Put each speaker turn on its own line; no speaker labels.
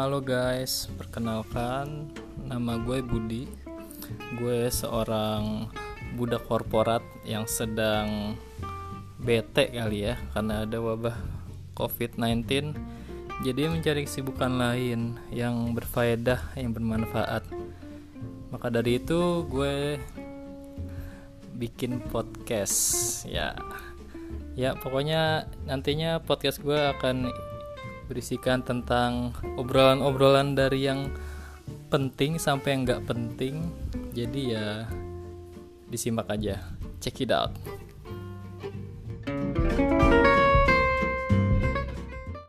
Halo guys, perkenalkan nama gue Budi. Gue seorang budak korporat yang sedang bete kali ya karena ada wabah COVID-19. Jadi mencari kesibukan lain yang berfaedah, yang bermanfaat. Maka dari itu gue bikin podcast ya. Ya, pokoknya nantinya podcast gue akan berisikan tentang obrolan-obrolan dari yang penting sampai yang nggak penting. Jadi ya disimak aja. Check it out